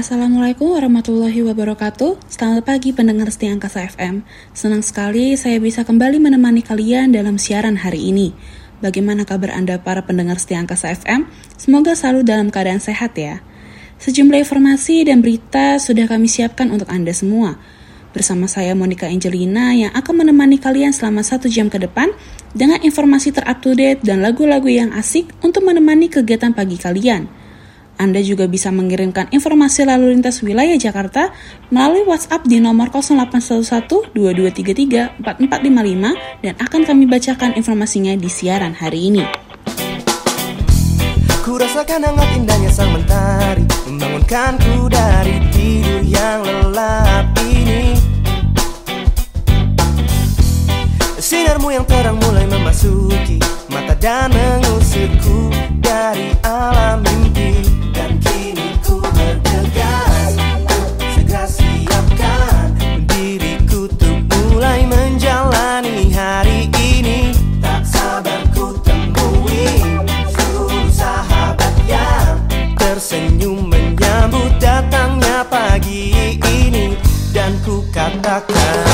Assalamualaikum warahmatullahi wabarakatuh. Selamat pagi pendengar setia Angkasa FM. Senang sekali saya bisa kembali menemani kalian dalam siaran hari ini. Bagaimana kabar Anda para pendengar setia Angkasa FM? Semoga selalu dalam keadaan sehat ya. Sejumlah informasi dan berita sudah kami siapkan untuk Anda semua. Bersama saya Monica Angelina yang akan menemani kalian selama satu jam ke depan dengan informasi terupdate dan lagu-lagu yang asik untuk menemani kegiatan pagi kalian. Anda juga bisa mengirimkan informasi lalu lintas wilayah Jakarta melalui WhatsApp di nomor 0811-2233-4455 dan akan kami bacakan informasinya di siaran hari ini. Ku rasakan hangat indahnya sang mentari Membangunkanku dari tidur yang lelap ini Sinarmu yang terang mulai memasuki Mata dan mengusirku dari alam mimpi Tersenyum menyambut datangnya pagi ini. Dan ku katakan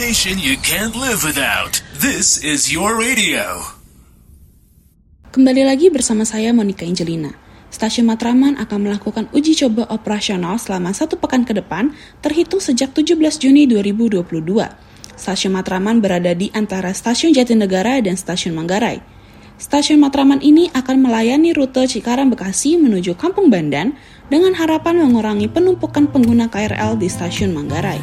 station you can't live without. This is your radio. Kembali lagi bersama saya Monica Angelina. Stasiun Matraman akan melakukan uji coba operasional selama satu pekan ke depan, terhitung sejak 17 Juni 2022. Stasiun Matraman berada di antara Stasiun Jatinegara dan Stasiun Manggarai. Stasiun Matraman ini akan melayani rute Cikarang Bekasi menuju Kampung Bandan dengan harapan mengurangi penumpukan pengguna KRL di Stasiun Manggarai.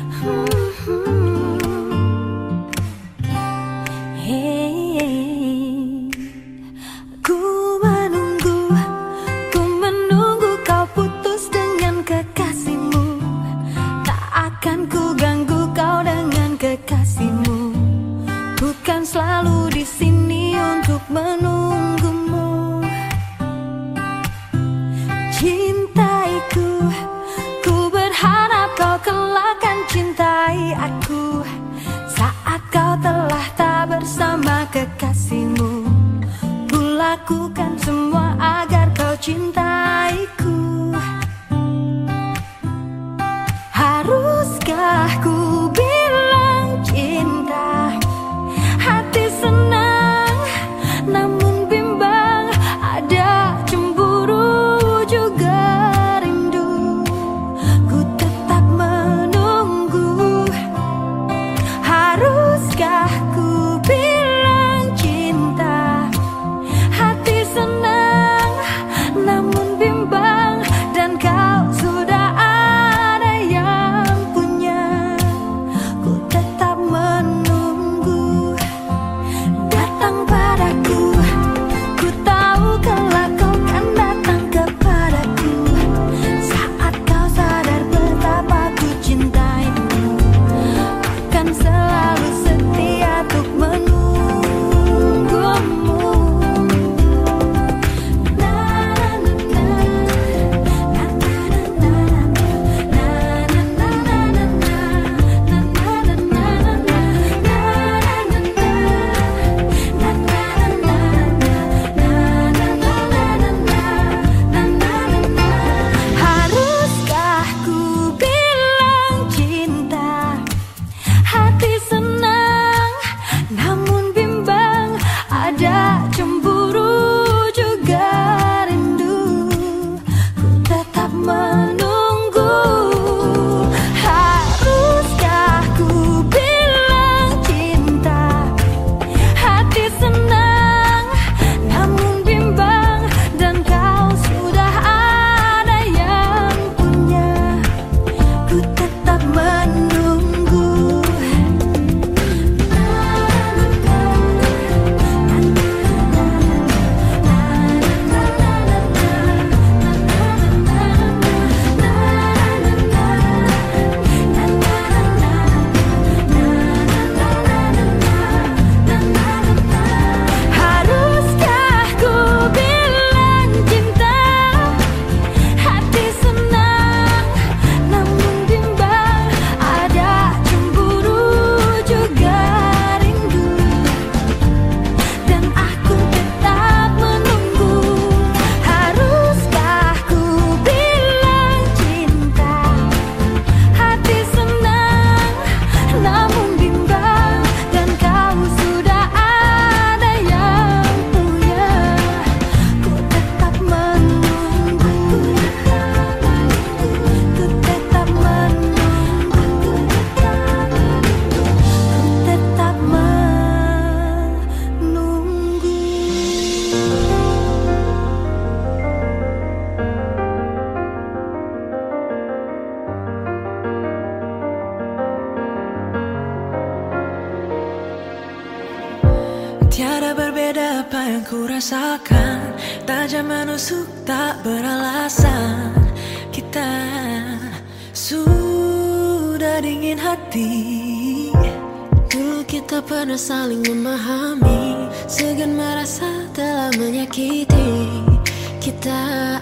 selalu di sini untuk menunggumu. Cintaiku, ku berharap kau kelak kan cintai aku saat kau telah tak bersama kekasihmu. Ku lakukan semua agar kau cintaiku. Haruskah ku saja menusuk tak beralasan. Kita sudah dingin hati. Dulu kita pernah saling memahami. Segan merasa telah menyakiti. Kita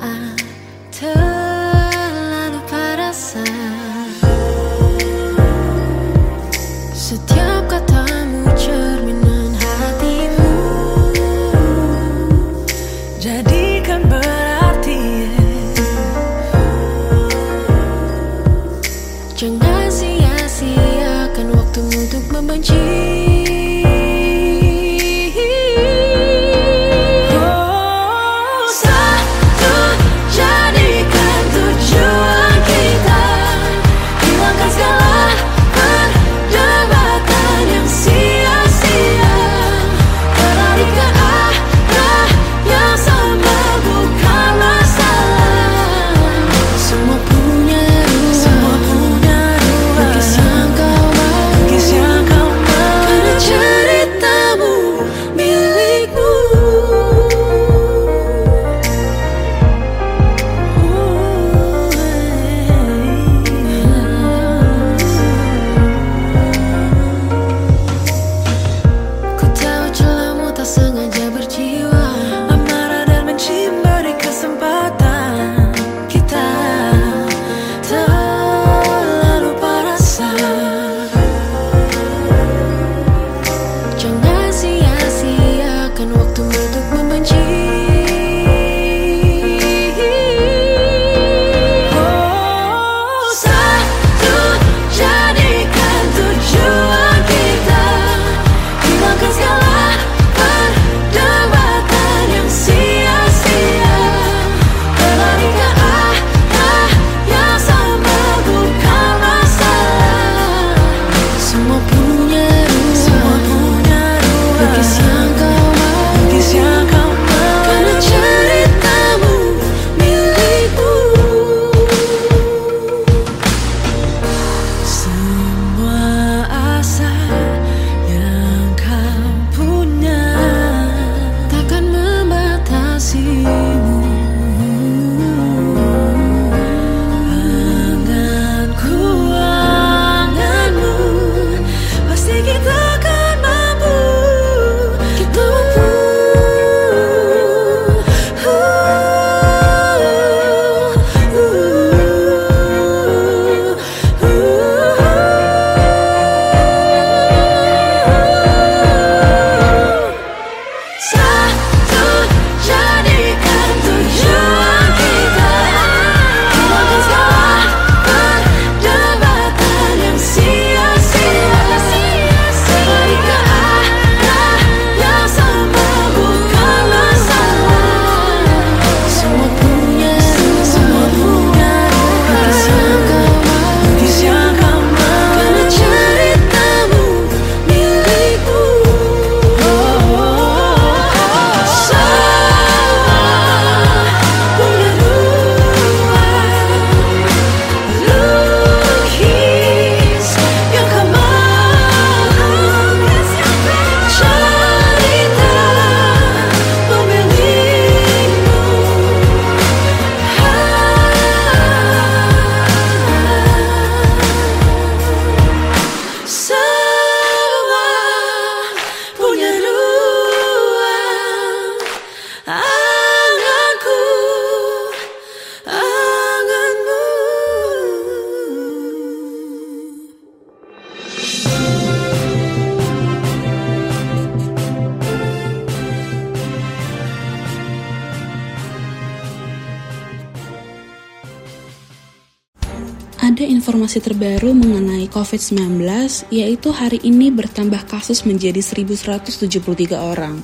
informasi terbaru mengenai COVID-19, yaitu hari ini bertambah kasus menjadi 1173 orang.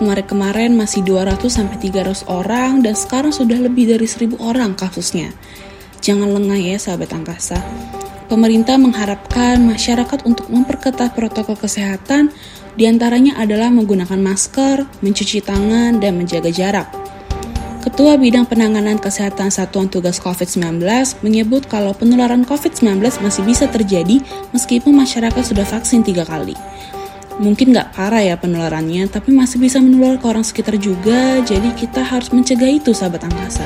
Kemarin-kemarin masih 200-300 orang, dan sekarang sudah lebih dari 1000 orang kasusnya. Jangan lengah ya sahabat angkasa. Pemerintah mengharapkan masyarakat untuk memperketat protokol kesehatan, di antaranya adalah menggunakan masker, mencuci tangan, dan menjaga jarak. Ketua Bidang Penanganan Kesehatan Satuan Tugas COVID-19 menyebut kalau penularan COVID-19 masih bisa terjadi meskipun masyarakat sudah vaksin tiga kali. Mungkin nggak parah ya penularannya, tapi masih bisa menular ke orang sekitar juga, jadi kita harus mencegah itu sahabat angkasa.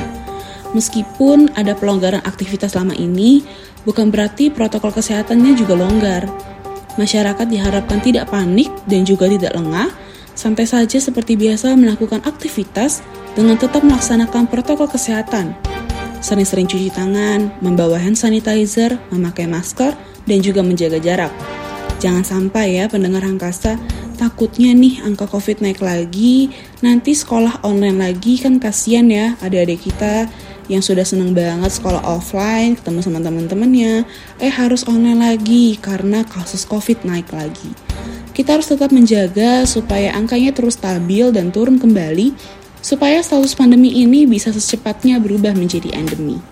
Meskipun ada pelonggaran aktivitas lama ini, bukan berarti protokol kesehatannya juga longgar. Masyarakat diharapkan tidak panik dan juga tidak lengah, santai saja seperti biasa melakukan aktivitas dengan tetap melaksanakan protokol kesehatan. Sering-sering cuci tangan, membawa hand sanitizer, memakai masker, dan juga menjaga jarak. Jangan sampai ya pendengar angkasa, takutnya nih angka covid naik lagi, nanti sekolah online lagi kan kasihan ya adik-adik kita yang sudah seneng banget sekolah offline, ketemu sama teman-temannya, eh harus online lagi karena kasus covid naik lagi. Kita harus tetap menjaga supaya angkanya terus stabil dan turun kembali, supaya status pandemi ini bisa secepatnya berubah menjadi endemi.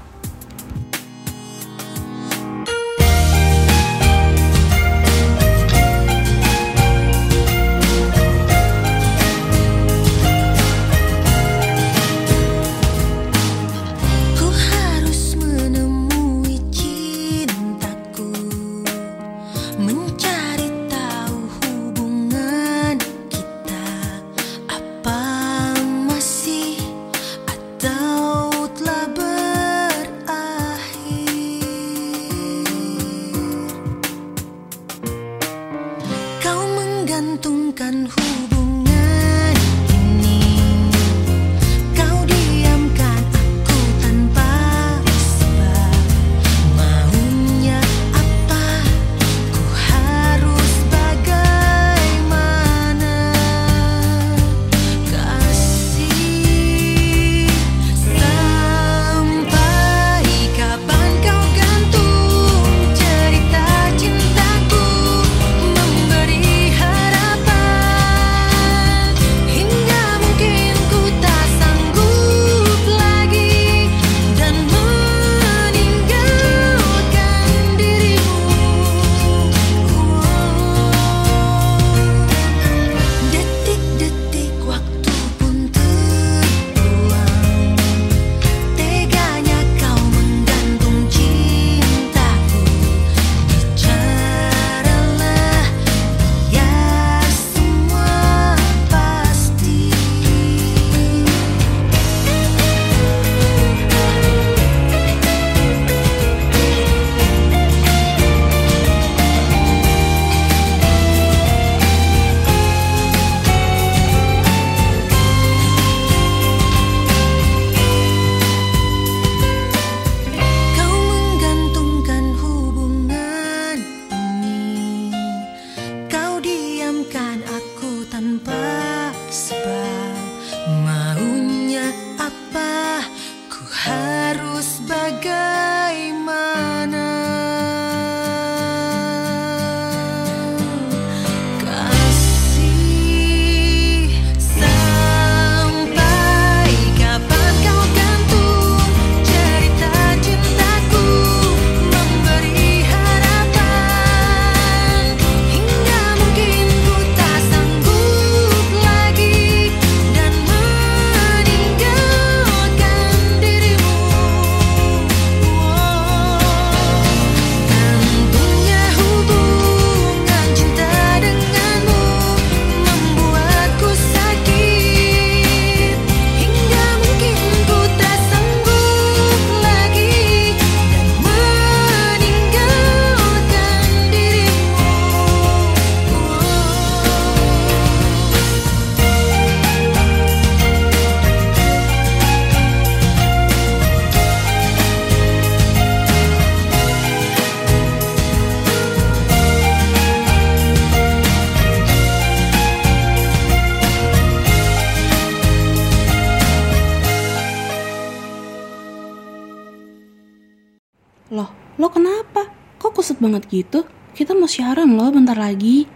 Banget gitu? Kita mau siaran loh bentar lagi.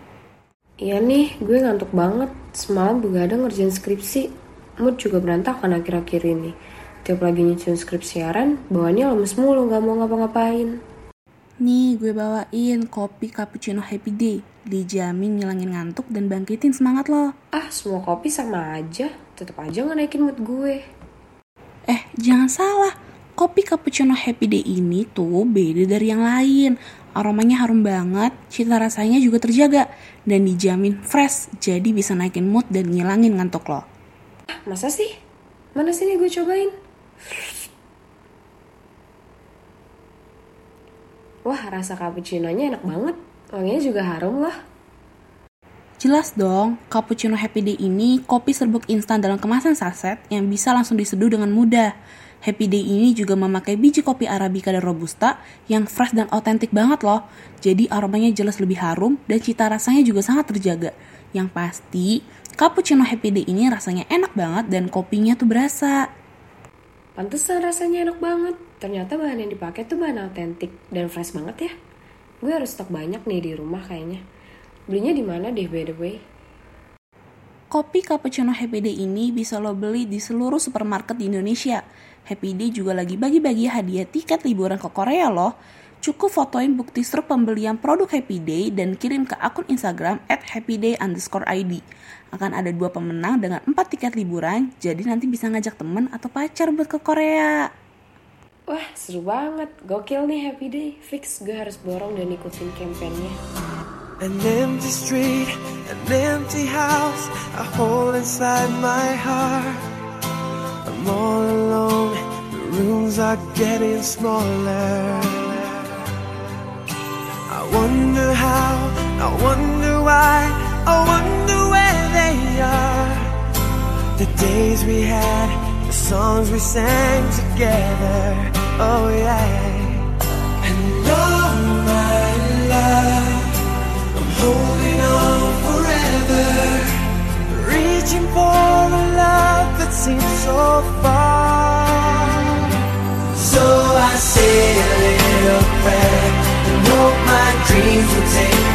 Iya nih, gue ngantuk banget. Semalam begadang ngerjain skripsi. Mood juga berantakan akhir-akhir ini. Tiap lagi nyusun skrip siaran, bawaannya lemes mulu gak mau ngapa-ngapain. Nih gue bawain kopi cappuccino happy day. Dijamin ngilangin ngantuk dan bangkitin semangat lo. Ah, semua kopi sama aja. Tetep aja nggak naikin mood gue. Eh, jangan salah. Kopi cappuccino happy day ini tuh beda dari yang lain. Aromanya harum banget, cita rasanya juga terjaga, dan dijamin fresh, jadi bisa naikin mood dan ngilangin ngantuk lo. Masa sih? Mana sini gue cobain? Wah, rasa cappuccino-nya enak banget. Wanginya juga harum loh. Jelas dong, cappuccino happy day ini kopi serbuk instan dalam kemasan saset yang bisa langsung diseduh dengan mudah. Happy Day ini juga memakai biji kopi Arabica dan Robusta yang fresh dan otentik banget loh. Jadi aromanya jelas lebih harum dan cita rasanya juga sangat terjaga. Yang pasti, cappuccino Happy Day ini rasanya enak banget dan kopinya tuh berasa. Pantesan rasanya enak banget. Ternyata bahan yang dipakai tuh bahan autentik dan fresh banget ya. Gue harus stok banyak nih di rumah kayaknya. Belinya di mana deh by the way? Kopi cappuccino Happy Day ini bisa lo beli di seluruh supermarket di Indonesia. Happy Day juga lagi bagi-bagi hadiah tiket liburan ke Korea loh. Cukup fotoin bukti struk pembelian produk Happy Day dan kirim ke akun Instagram at happyday underscore ID. Akan ada dua pemenang dengan empat tiket liburan, jadi nanti bisa ngajak temen atau pacar buat ke Korea. Wah, seru banget. Gokil nih Happy Day. Fix gue harus borong dan ikutin kampanyenya. An empty street, an empty house, a hole inside my heart. I'm all alone, the rooms are getting smaller. I wonder how, I wonder why, I wonder where they are. The days we had, the songs we sang together. Oh yeah. And oh my love. I'm holding on forever, reaching for a love that seems so far. So I say a little prayer and hope my dreams will take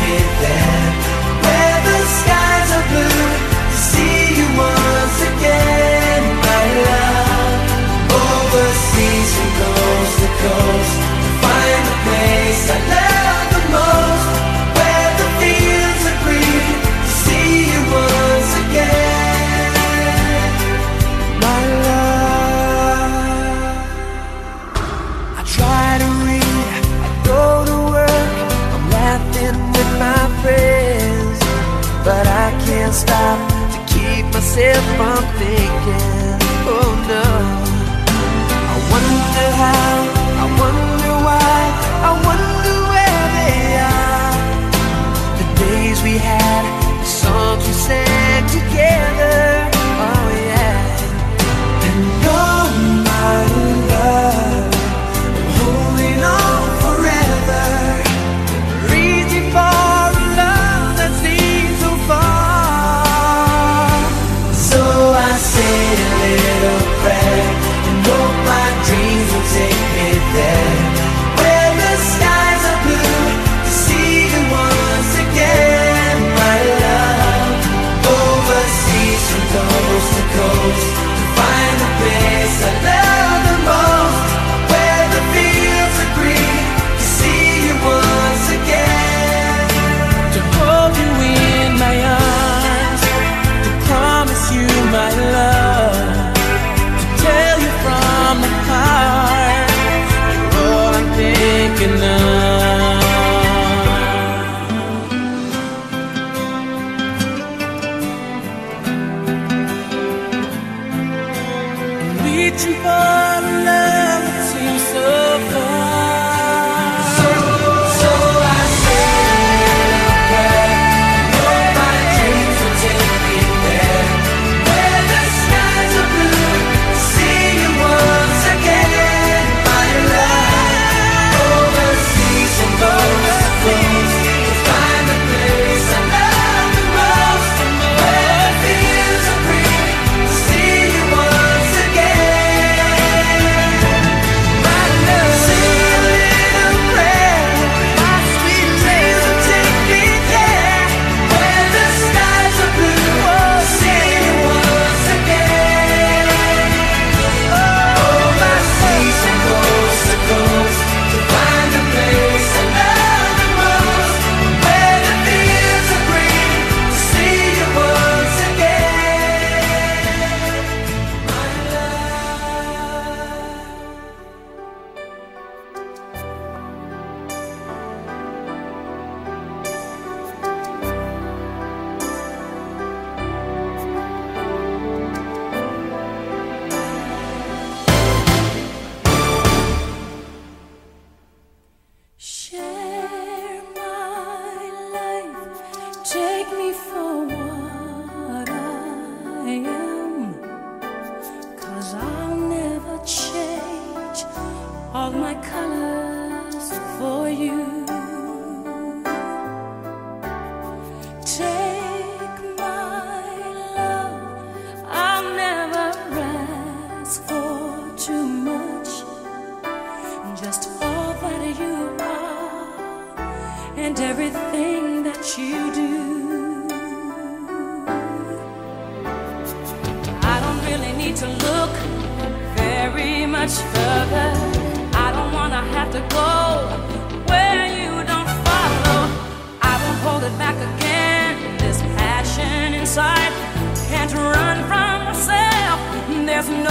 there's no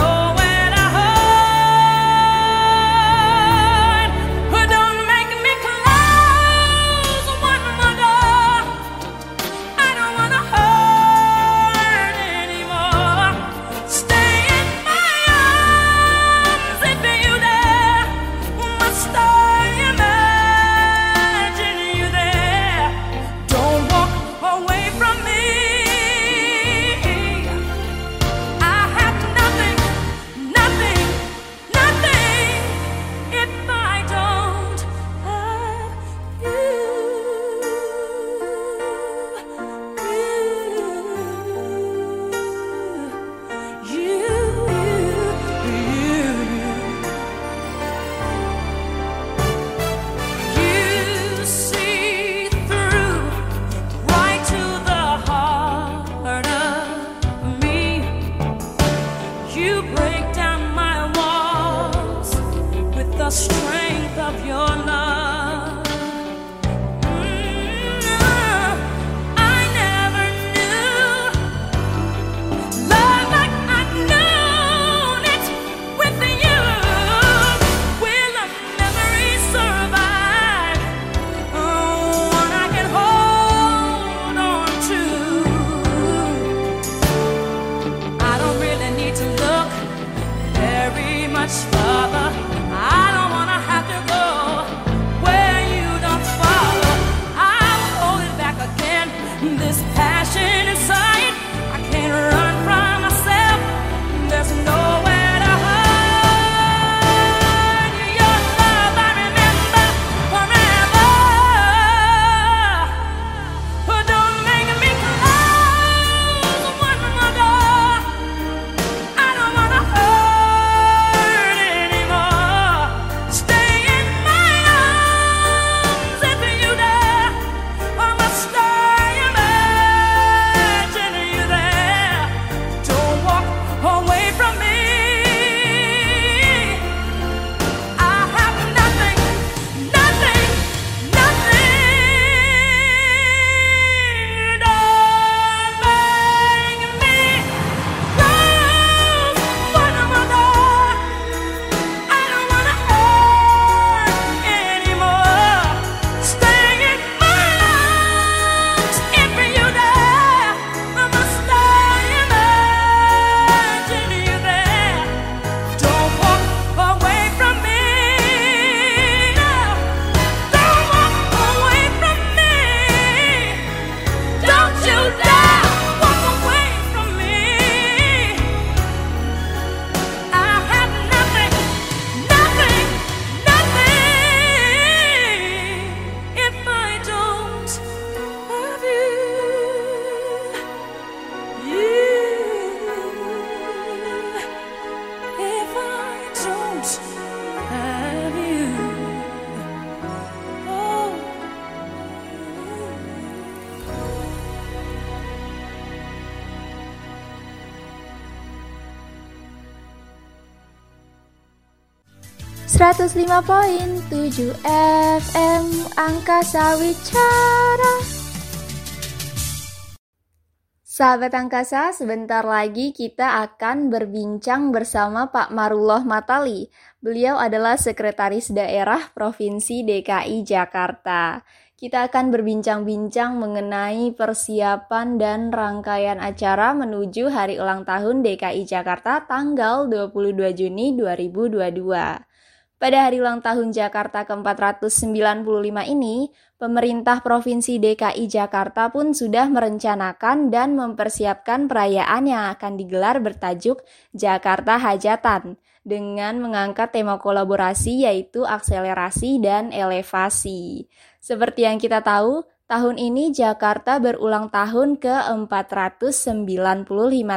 105.7 FM Angkasa Wicara Sahabat Angkasa, sebentar lagi kita akan berbincang bersama Pak Marullah Matali. Beliau adalah Sekretaris Daerah Provinsi DKI Jakarta. Kita akan berbincang-bincang mengenai persiapan dan rangkaian acara menuju Hari Ulang Tahun DKI Jakarta tanggal 22 Juni 2022. Pada hari ulang tahun Jakarta ke-495 ini, pemerintah Provinsi DKI Jakarta pun sudah merencanakan dan mempersiapkan perayaan yang akan digelar bertajuk Jakarta Hajatan dengan mengangkat tema kolaborasi yaitu akselerasi dan elevasi. Seperti yang kita tahu, tahun ini Jakarta berulang tahun ke-495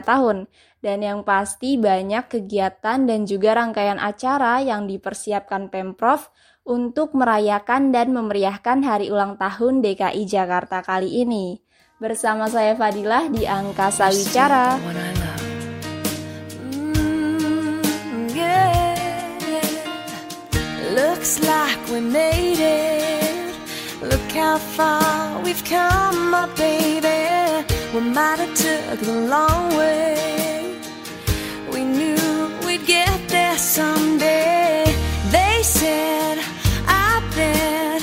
tahun dan yang pasti banyak kegiatan dan juga rangkaian acara yang dipersiapkan Pemprov untuk merayakan dan memeriahkan hari ulang tahun DKI Jakarta kali ini. Bersama saya Fadilah di Angkasa Wicara. Mm. Looks like we made it. Look how far we've come, my baby. We might have took the long way. Someday. They said, I bet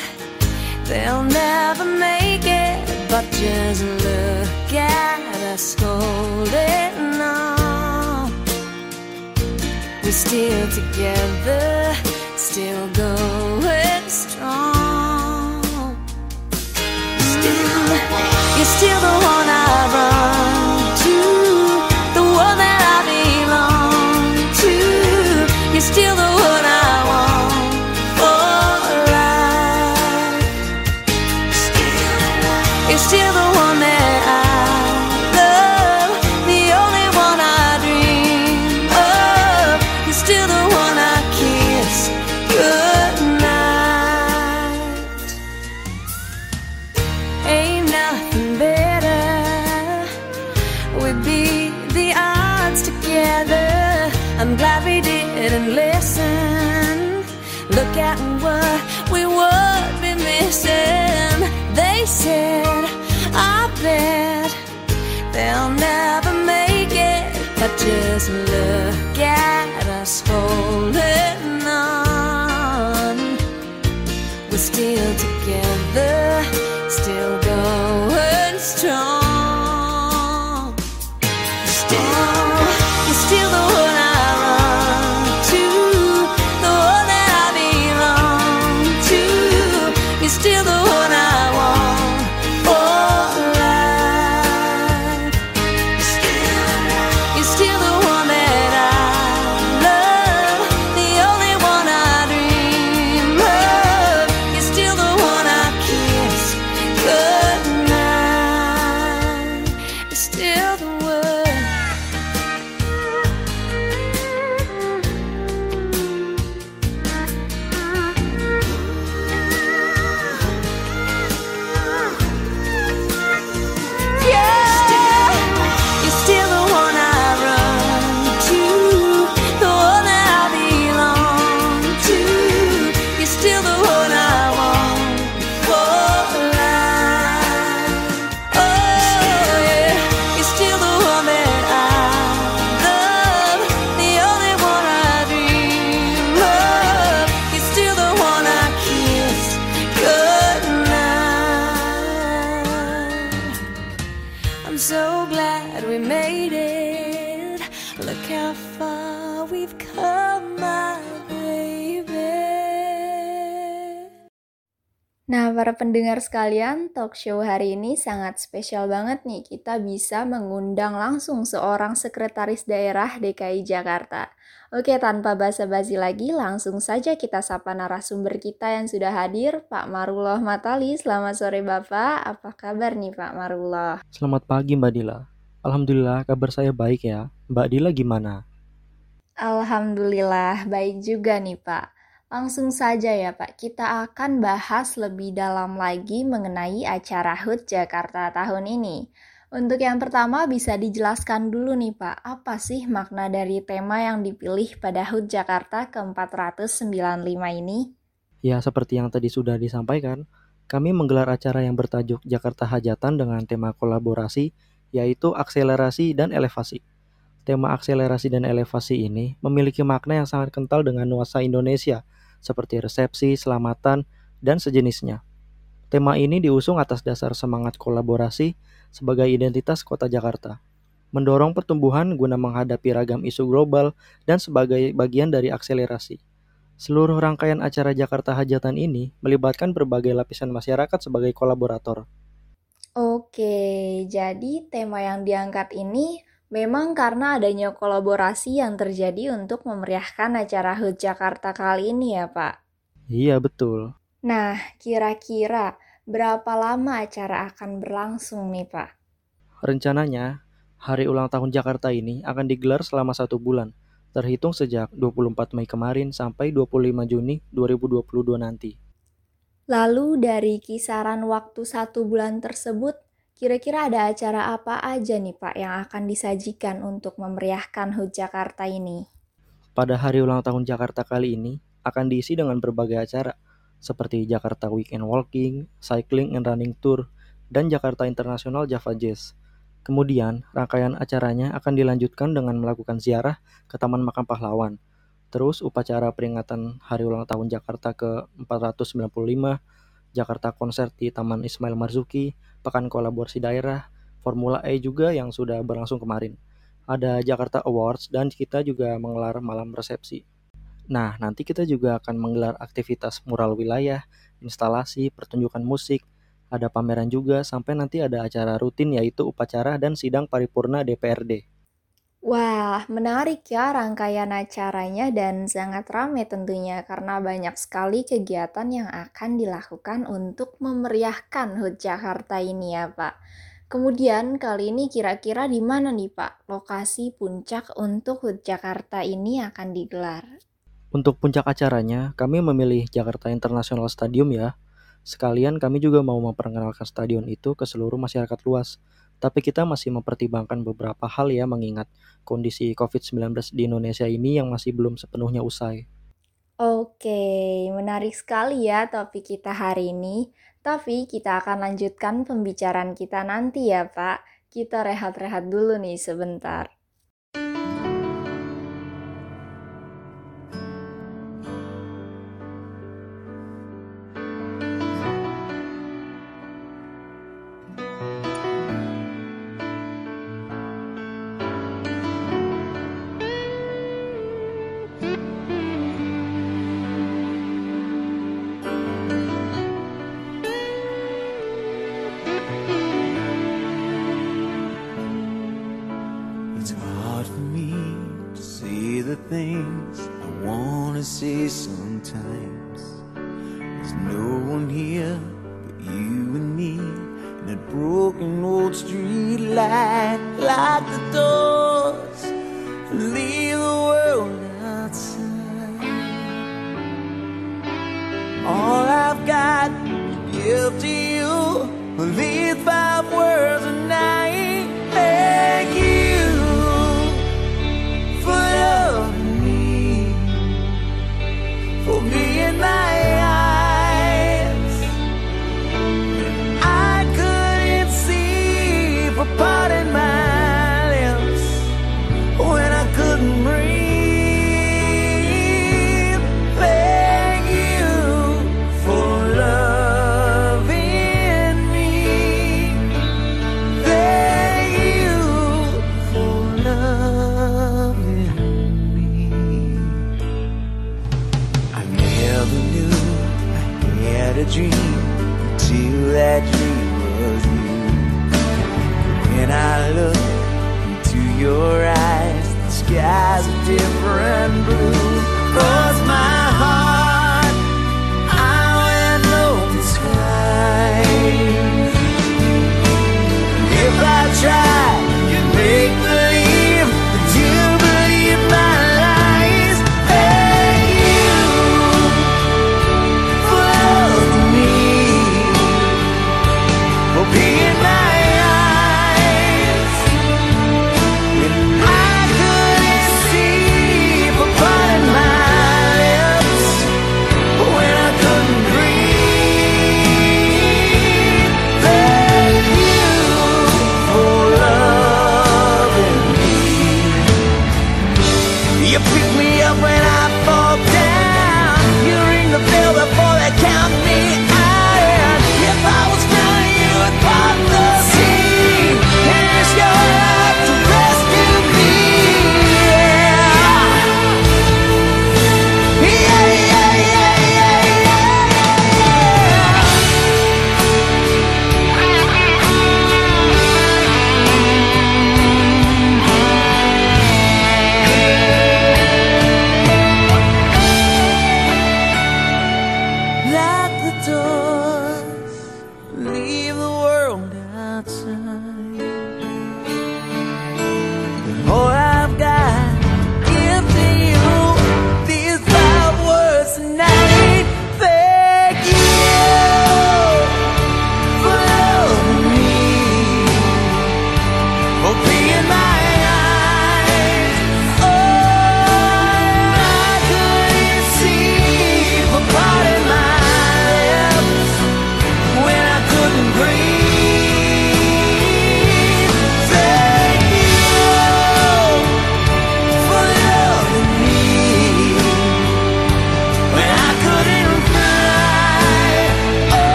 they'll never make it. But just look at us holding on. We're still together, still going strong. Still, you're still the one para pendengar sekalian, talk show hari ini sangat spesial banget nih. Kita bisa mengundang langsung seorang sekretaris daerah DKI Jakarta. Oke, tanpa basa-basi lagi, langsung saja kita sapa narasumber kita yang sudah hadir, Pak Marullah Matali. Selamat sore Bapak, apa kabar nih Pak Marullah? Selamat pagi Mbak Dila. Alhamdulillah kabar saya baik ya. Mbak Dila gimana? Alhamdulillah, baik juga nih Pak. Langsung saja ya Pak, kita akan bahas lebih dalam lagi mengenai acara HUT Jakarta tahun ini. Untuk yang pertama bisa dijelaskan dulu nih Pak, apa sih makna dari tema yang dipilih pada HUT Jakarta ke-495 ini? Ya seperti yang tadi sudah disampaikan, kami menggelar acara yang bertajuk Jakarta Hajatan dengan tema kolaborasi, yaitu akselerasi dan elevasi. Tema akselerasi dan elevasi ini memiliki makna yang sangat kental dengan nuansa Indonesia, seperti resepsi, selamatan, dan sejenisnya. Tema ini diusung atas dasar semangat kolaborasi sebagai identitas kota Jakarta, mendorong pertumbuhan guna menghadapi ragam isu global dan sebagai bagian dari akselerasi. Seluruh rangkaian acara Jakarta Hajatan ini melibatkan berbagai lapisan masyarakat sebagai kolaborator. Oke, jadi tema yang diangkat ini memang karena adanya kolaborasi yang terjadi untuk memeriahkan acara HUT Jakarta kali ini ya, Pak. Iya, betul. Nah, kira-kira berapa lama acara akan berlangsung nih, Pak? Rencananya, hari ulang tahun Jakarta ini akan digelar selama satu bulan, terhitung sejak 24 Mei kemarin sampai 25 Juni 2022 nanti. Lalu dari kisaran waktu satu bulan tersebut, kira-kira ada acara apa aja nih Pak yang akan disajikan untuk memeriahkan HUT Jakarta ini? Pada hari ulang tahun Jakarta kali ini akan diisi dengan berbagai acara seperti Jakarta Weekend Walking, Cycling and Running Tour, dan Jakarta International Java Jazz. Kemudian, rangkaian acaranya akan dilanjutkan dengan melakukan ziarah ke Taman Makam Pahlawan. Terus upacara peringatan Hari Ulang Tahun Jakarta ke-495, Jakarta Konser di Taman Ismail Marzuki, Pekan Kolaborasi Daerah, Formula E juga yang sudah berlangsung kemarin. Ada Jakarta Awards dan kita juga menggelar malam resepsi. Nah, nanti kita juga akan menggelar aktivitas mural wilayah, instalasi, pertunjukan musik, ada pameran juga, sampai nanti ada acara rutin yaitu upacara dan sidang paripurna DPRD. Wah, menarik ya rangkaian acaranya dan sangat ramai tentunya karena banyak sekali kegiatan yang akan dilakukan untuk memeriahkan HUT Jakarta ini ya Pak. Kemudian kali ini kira-kira di mana nih Pak lokasi puncak untuk HUT Jakarta ini akan digelar? Untuk puncak acaranya, kami memilih Jakarta International Stadium ya. Sekalian kami juga mau memperkenalkan stadion itu ke seluruh masyarakat luas. Tapi kita masih mempertimbangkan beberapa hal ya mengingat kondisi COVID-19 di Indonesia ini yang masih belum sepenuhnya usai. Oke, menarik sekali ya topik kita hari ini. Tapi kita akan lanjutkan pembicaraan kita nanti ya Pak. Kita rehat-rehat dulu nih sebentar.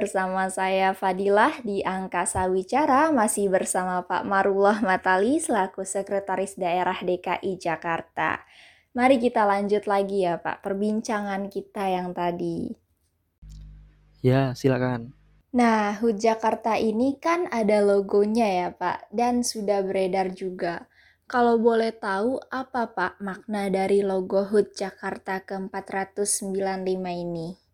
Bersama saya Fadilah di Angkasa Wicara, masih bersama Pak Marullah Matali selaku Sekretaris Daerah DKI Jakarta. Mari kita lanjut lagi ya Pak, perbincangan kita yang tadi. Ya, silakan. Nah, HUT Jakarta ini kan ada logonya ya Pak, dan sudah beredar juga. Kalau boleh tahu, apa Pak makna dari logo HUT Jakarta ke-495 ini?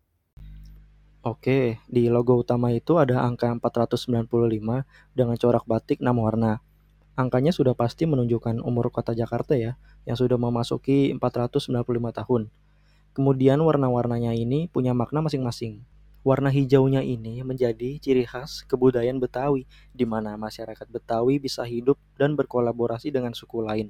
Oke, di logo utama itu ada angka 495 dengan corak batik 6 warna. Angkanya sudah pasti menunjukkan umur kota Jakarta ya, yang sudah memasuki 495 tahun. Kemudian warna-warnanya ini punya makna masing-masing. Warna hijaunya ini menjadi ciri khas kebudayaan Betawi, di mana masyarakat Betawi bisa hidup dan berkolaborasi dengan suku lain.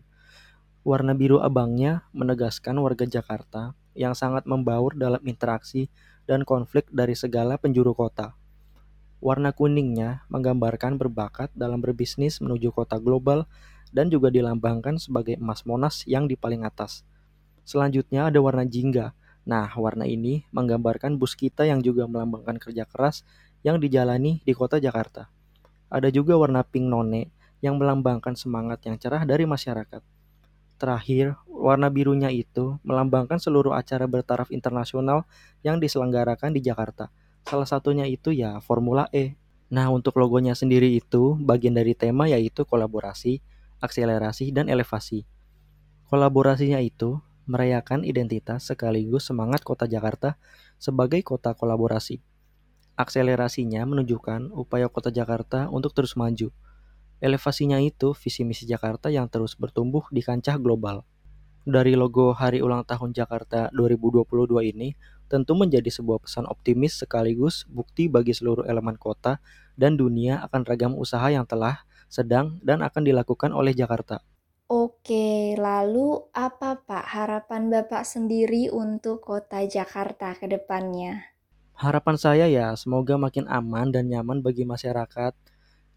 Warna biru abangnya menegaskan warga Jakarta yang sangat membaur dalam interaksi dan konflik dari segala penjuru kota. Warna kuningnya menggambarkan berbakat dalam berbisnis menuju kota global dan juga dilambangkan sebagai emas monas yang di paling atas. Selanjutnya ada warna jingga. Nah, warna ini menggambarkan bus kita yang juga melambangkan kerja keras yang dijalani di kota Jakarta. Ada juga warna pink none yang melambangkan semangat yang cerah dari masyarakat. Terakhir, warna birunya itu melambangkan seluruh acara bertaraf internasional yang diselenggarakan di Jakarta. Salah satunya itu ya Formula E. Nah, untuk logonya sendiri itu bagian dari tema yaitu kolaborasi, akselerasi, dan elevasi. Kolaborasinya itu merayakan identitas sekaligus semangat kota Jakarta sebagai kota kolaborasi. Akselerasinya menunjukkan upaya kota Jakarta untuk terus maju. Elevasinya itu visi misi Jakarta yang terus bertumbuh di kancah global. Dari logo Hari Ulang Tahun Jakarta 2022 ini tentu menjadi sebuah pesan optimis sekaligus bukti bagi seluruh elemen kota dan dunia akan ragam usaha yang telah, sedang, dan akan dilakukan oleh Jakarta. Oke, lalu apa Pak harapan Bapak sendiri untuk kota Jakarta ke depannya? Harapan saya ya semoga makin aman dan nyaman bagi masyarakat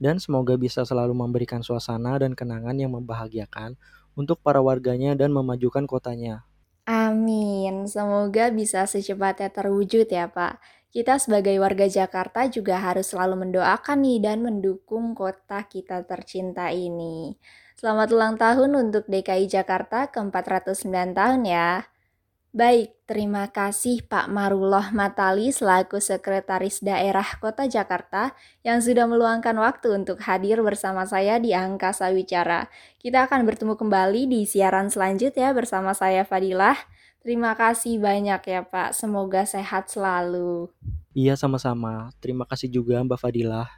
dan semoga bisa selalu memberikan suasana dan kenangan yang membahagiakan untuk para warganya dan memajukan kotanya. Amin, semoga bisa secepatnya terwujud ya Pak. Kita sebagai warga Jakarta juga harus selalu mendoakan nih dan mendukung kota kita tercinta ini. Selamat ulang tahun untuk DKI Jakarta ke-409 tahun ya. Baik, terima kasih Pak Marullah Matali selaku Sekretaris Daerah Kota Jakarta yang sudah meluangkan waktu untuk hadir bersama saya di Angkasa Wicara. Kita akan bertemu kembali di siaran selanjutnya bersama saya Fadilah. Terima kasih banyak ya Pak, semoga sehat selalu. Iya sama-sama. Terima kasih juga Mbak Fadilah.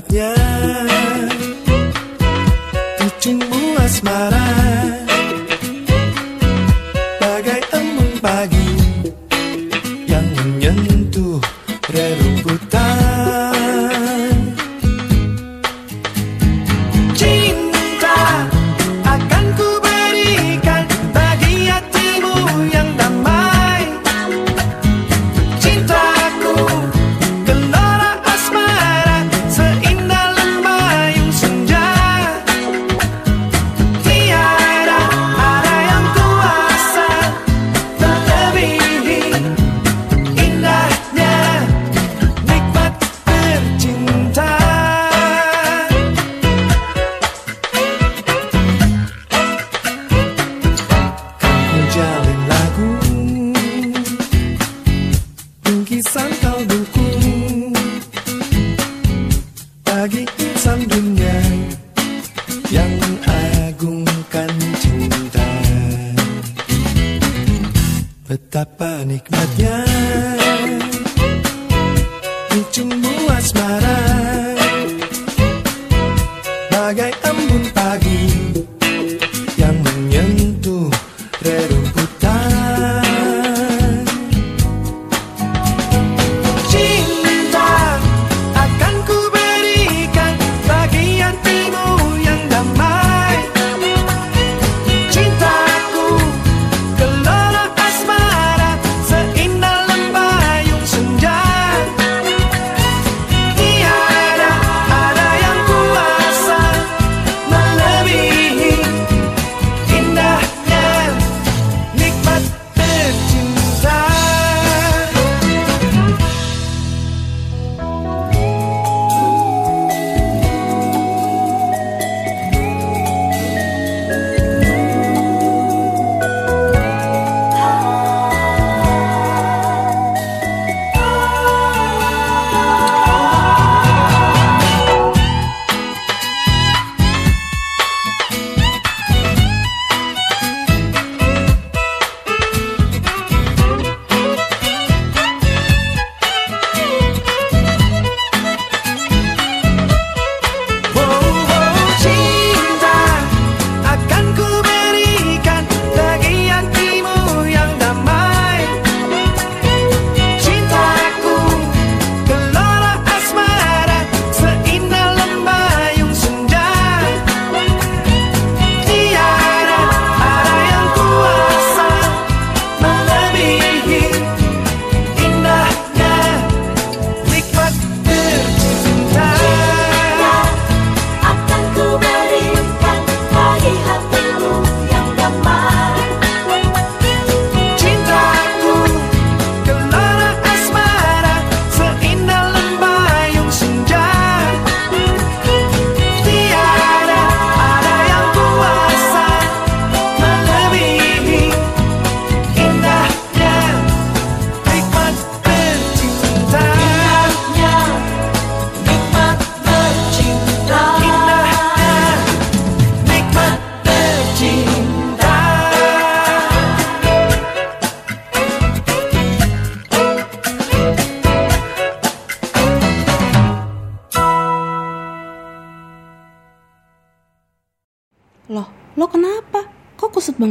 Betapa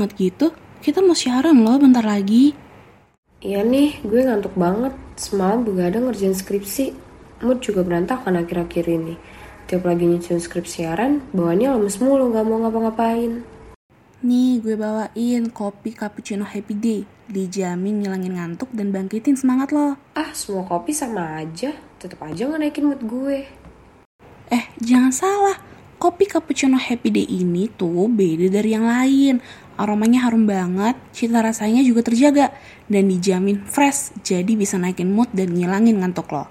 banget gitu? Kita mau siaran loh bentar lagi. Iya nih, gue ngantuk banget. Semalam begadang ngerjain skripsi. Mood juga berantakan akhir-akhir ini. Tiap lagi nyusun skrip siaran, bawaannya lemes mulu gak mau ngapa-ngapain. Nih, gue bawain kopi cappuccino happy day. Dijamin ngilangin ngantuk dan bangkitin semangat lo. Ah, semua kopi sama aja. Tetep aja gak naikin mood gue. Eh, jangan salah. Kopi cappuccino happy day ini tuh beda dari yang lain. Aromanya harum banget, cita rasanya juga terjaga, dan dijamin fresh, jadi bisa naikin mood dan ngilangin ngantuk lo.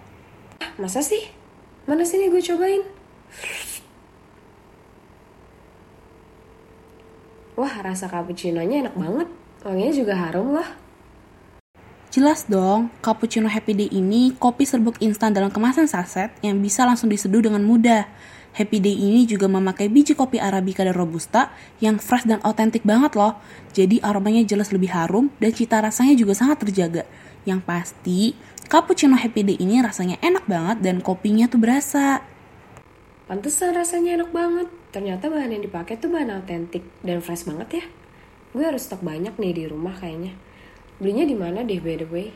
Masa sih? Mana sini gue cobain? Wah, rasa cappuccino-nya enak banget. Wanginya juga harum lah. Jelas dong, cappuccino happy day ini kopi serbuk instan dalam kemasan saset yang bisa langsung diseduh dengan mudah. Happy Day ini juga memakai biji kopi Arabica dan Robusta yang fresh dan otentik banget loh. Jadi aromanya jelas lebih harum dan cita rasanya juga sangat terjaga. Yang pasti, cappuccino Happy Day ini rasanya enak banget dan kopinya tuh berasa. Pantesan rasanya enak banget. Ternyata bahan yang dipakai tuh bahan autentik dan fresh banget ya. Gue harus stok banyak nih di rumah kayaknya. Belinya di mana deh by the way?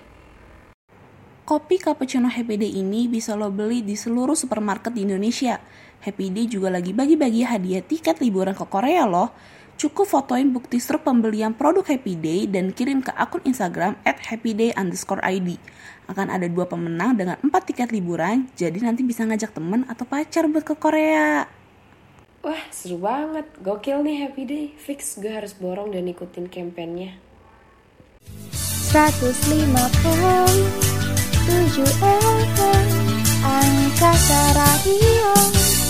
Kopi cappuccino Happy Day ini bisa lo beli di seluruh supermarket di Indonesia. Happy Day juga lagi bagi-bagi hadiah tiket liburan ke Korea loh. Cukup fotoin bukti struk pembelian produk Happy Day dan kirim ke akun Instagram at happyday underscore ID. Akan ada dua pemenang dengan empat tiket liburan, jadi nanti bisa ngajak temen atau pacar buat ke Korea. Wah, seru banget. Gokil nih Happy Day. Fix gue harus borong dan ikutin kampanyenya. 105.7 FM Angkasa Radio Jakarta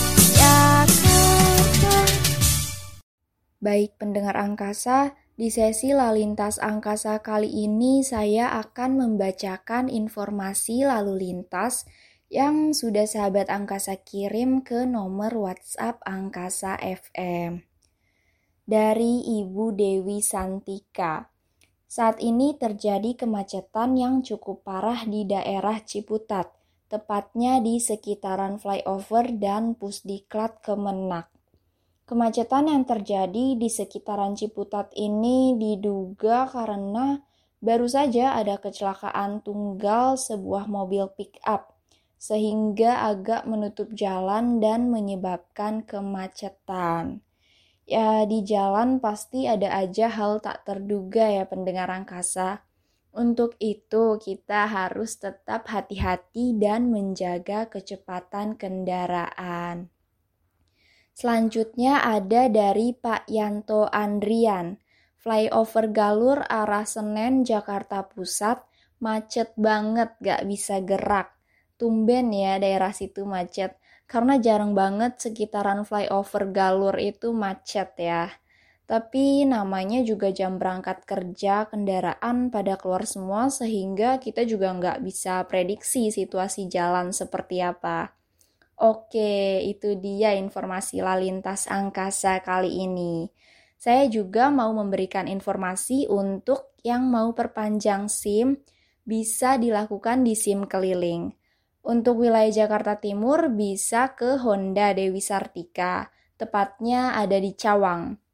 Baik pendengar angkasa, di sesi Lalintas Angkasa kali ini saya akan membacakan informasi lalu lintas yang sudah sahabat angkasa kirim ke nomor WhatsApp Angkasa FM. Dari Ibu Dewi Santika. Saat ini terjadi kemacetan yang cukup parah di daerah Ciputat, tepatnya di sekitaran flyover dan Pusdiklat Kemenak. Kemacetan yang terjadi di sekitaran Ciputat ini diduga karena baru saja ada kecelakaan tunggal sebuah mobil pick-up, sehingga agak menutup jalan dan menyebabkan kemacetan. Ya, di jalan pasti ada aja hal tak terduga ya pendengar angkasa. Untuk itu, kita harus tetap hati-hati dan menjaga kecepatan kendaraan. Selanjutnya ada dari Pak Yanto Andrian. Flyover Galur arah Senen, Jakarta Pusat, macet banget, gak bisa gerak. Tumben ya daerah situ macet, karena jarang banget sekitaran flyover Galur itu macet ya. Tapi namanya juga jam berangkat kerja kendaraan pada keluar semua sehingga kita juga nggak bisa prediksi situasi jalan seperti apa. Oke, itu dia informasi lalintas angkasa kali ini. Saya juga mau memberikan informasi untuk yang mau perpanjang SIM bisa dilakukan di SIM keliling. Untuk wilayah Jakarta Timur bisa ke Honda Dewi Sartika, tepatnya ada di Cawang.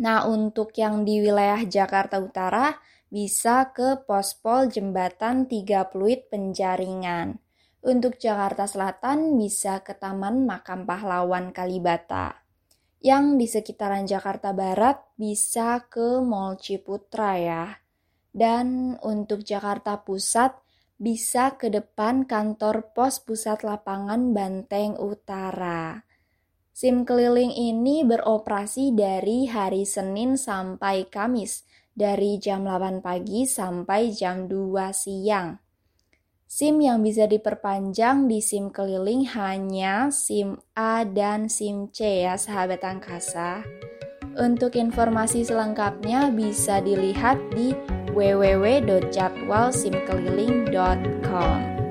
Nah, untuk yang di wilayah Jakarta Utara bisa ke Pospol Jembatan 3 Pluit Penjaringan. Untuk Jakarta Selatan bisa ke Taman Makam Pahlawan Kalibata. Yang di sekitaran Jakarta Barat bisa ke Mall Ciputra ya. Dan untuk Jakarta Pusat bisa ke depan kantor pos pusat lapangan Banteng Utara. SIM keliling ini beroperasi dari hari Senin sampai Kamis, dari jam 8 pagi sampai jam 2 siang. SIM yang bisa diperpanjang di SIM keliling hanya SIM A dan SIM C ya sahabat angkasa. Untuk informasi selengkapnya bisa dilihat di www.jadwalsimkeliling.com.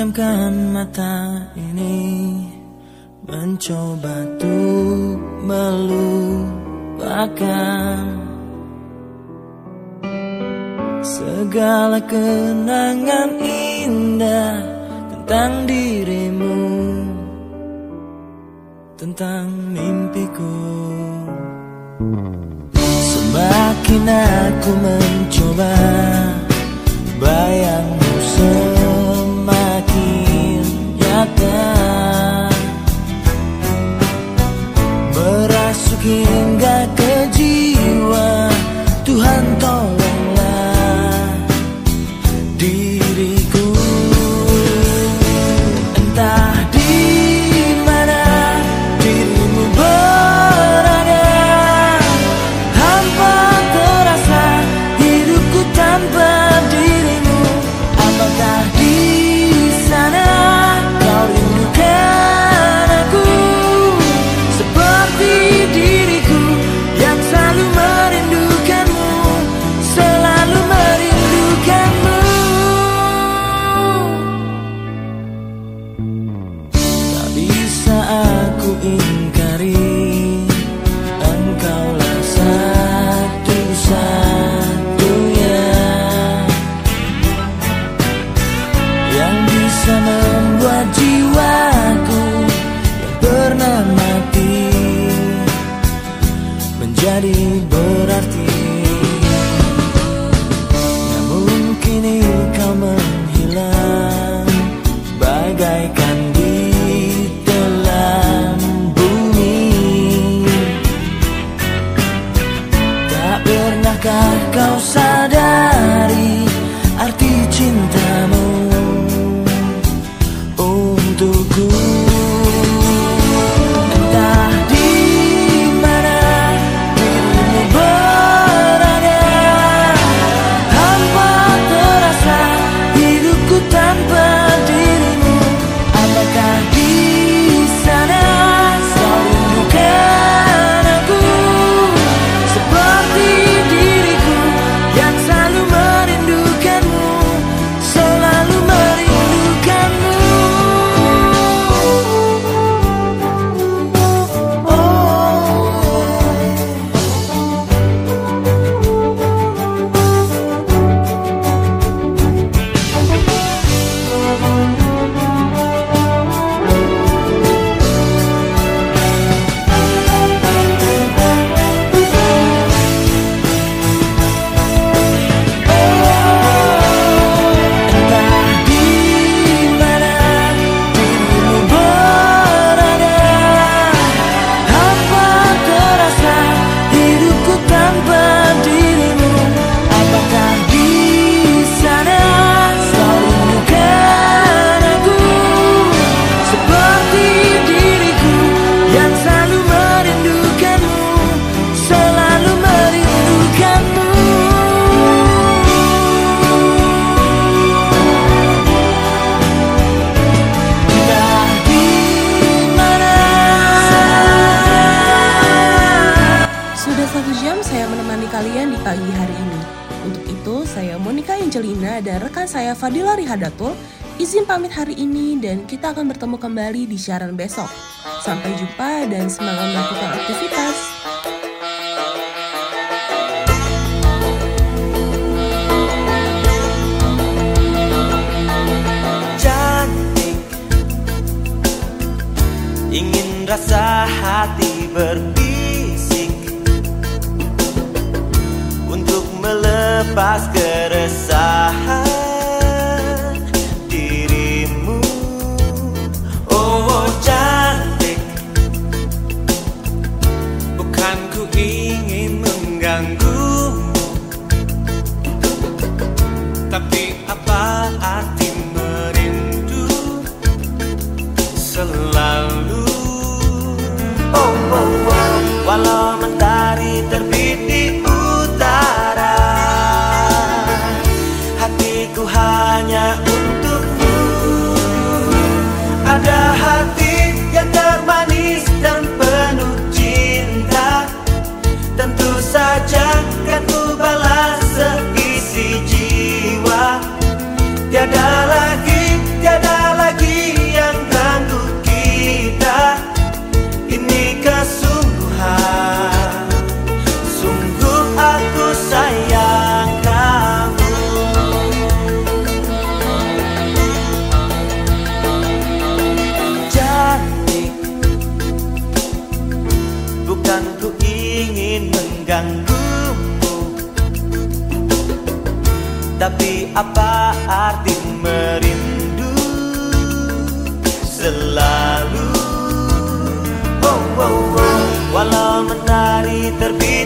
Pejamkan mata ini. Mencoba tuh melupakan Segala kenangan indah Tentang dirimu Tentang mimpiku. Semakin aku mencoba Bayangmu semua aqui izin pamit hari ini dan kita akan bertemu kembali di siaran besok. Sampai jumpa dan semangat melakukan aktivitas. Ingin rasa hati berbisik Untuk melepas keresahan terbit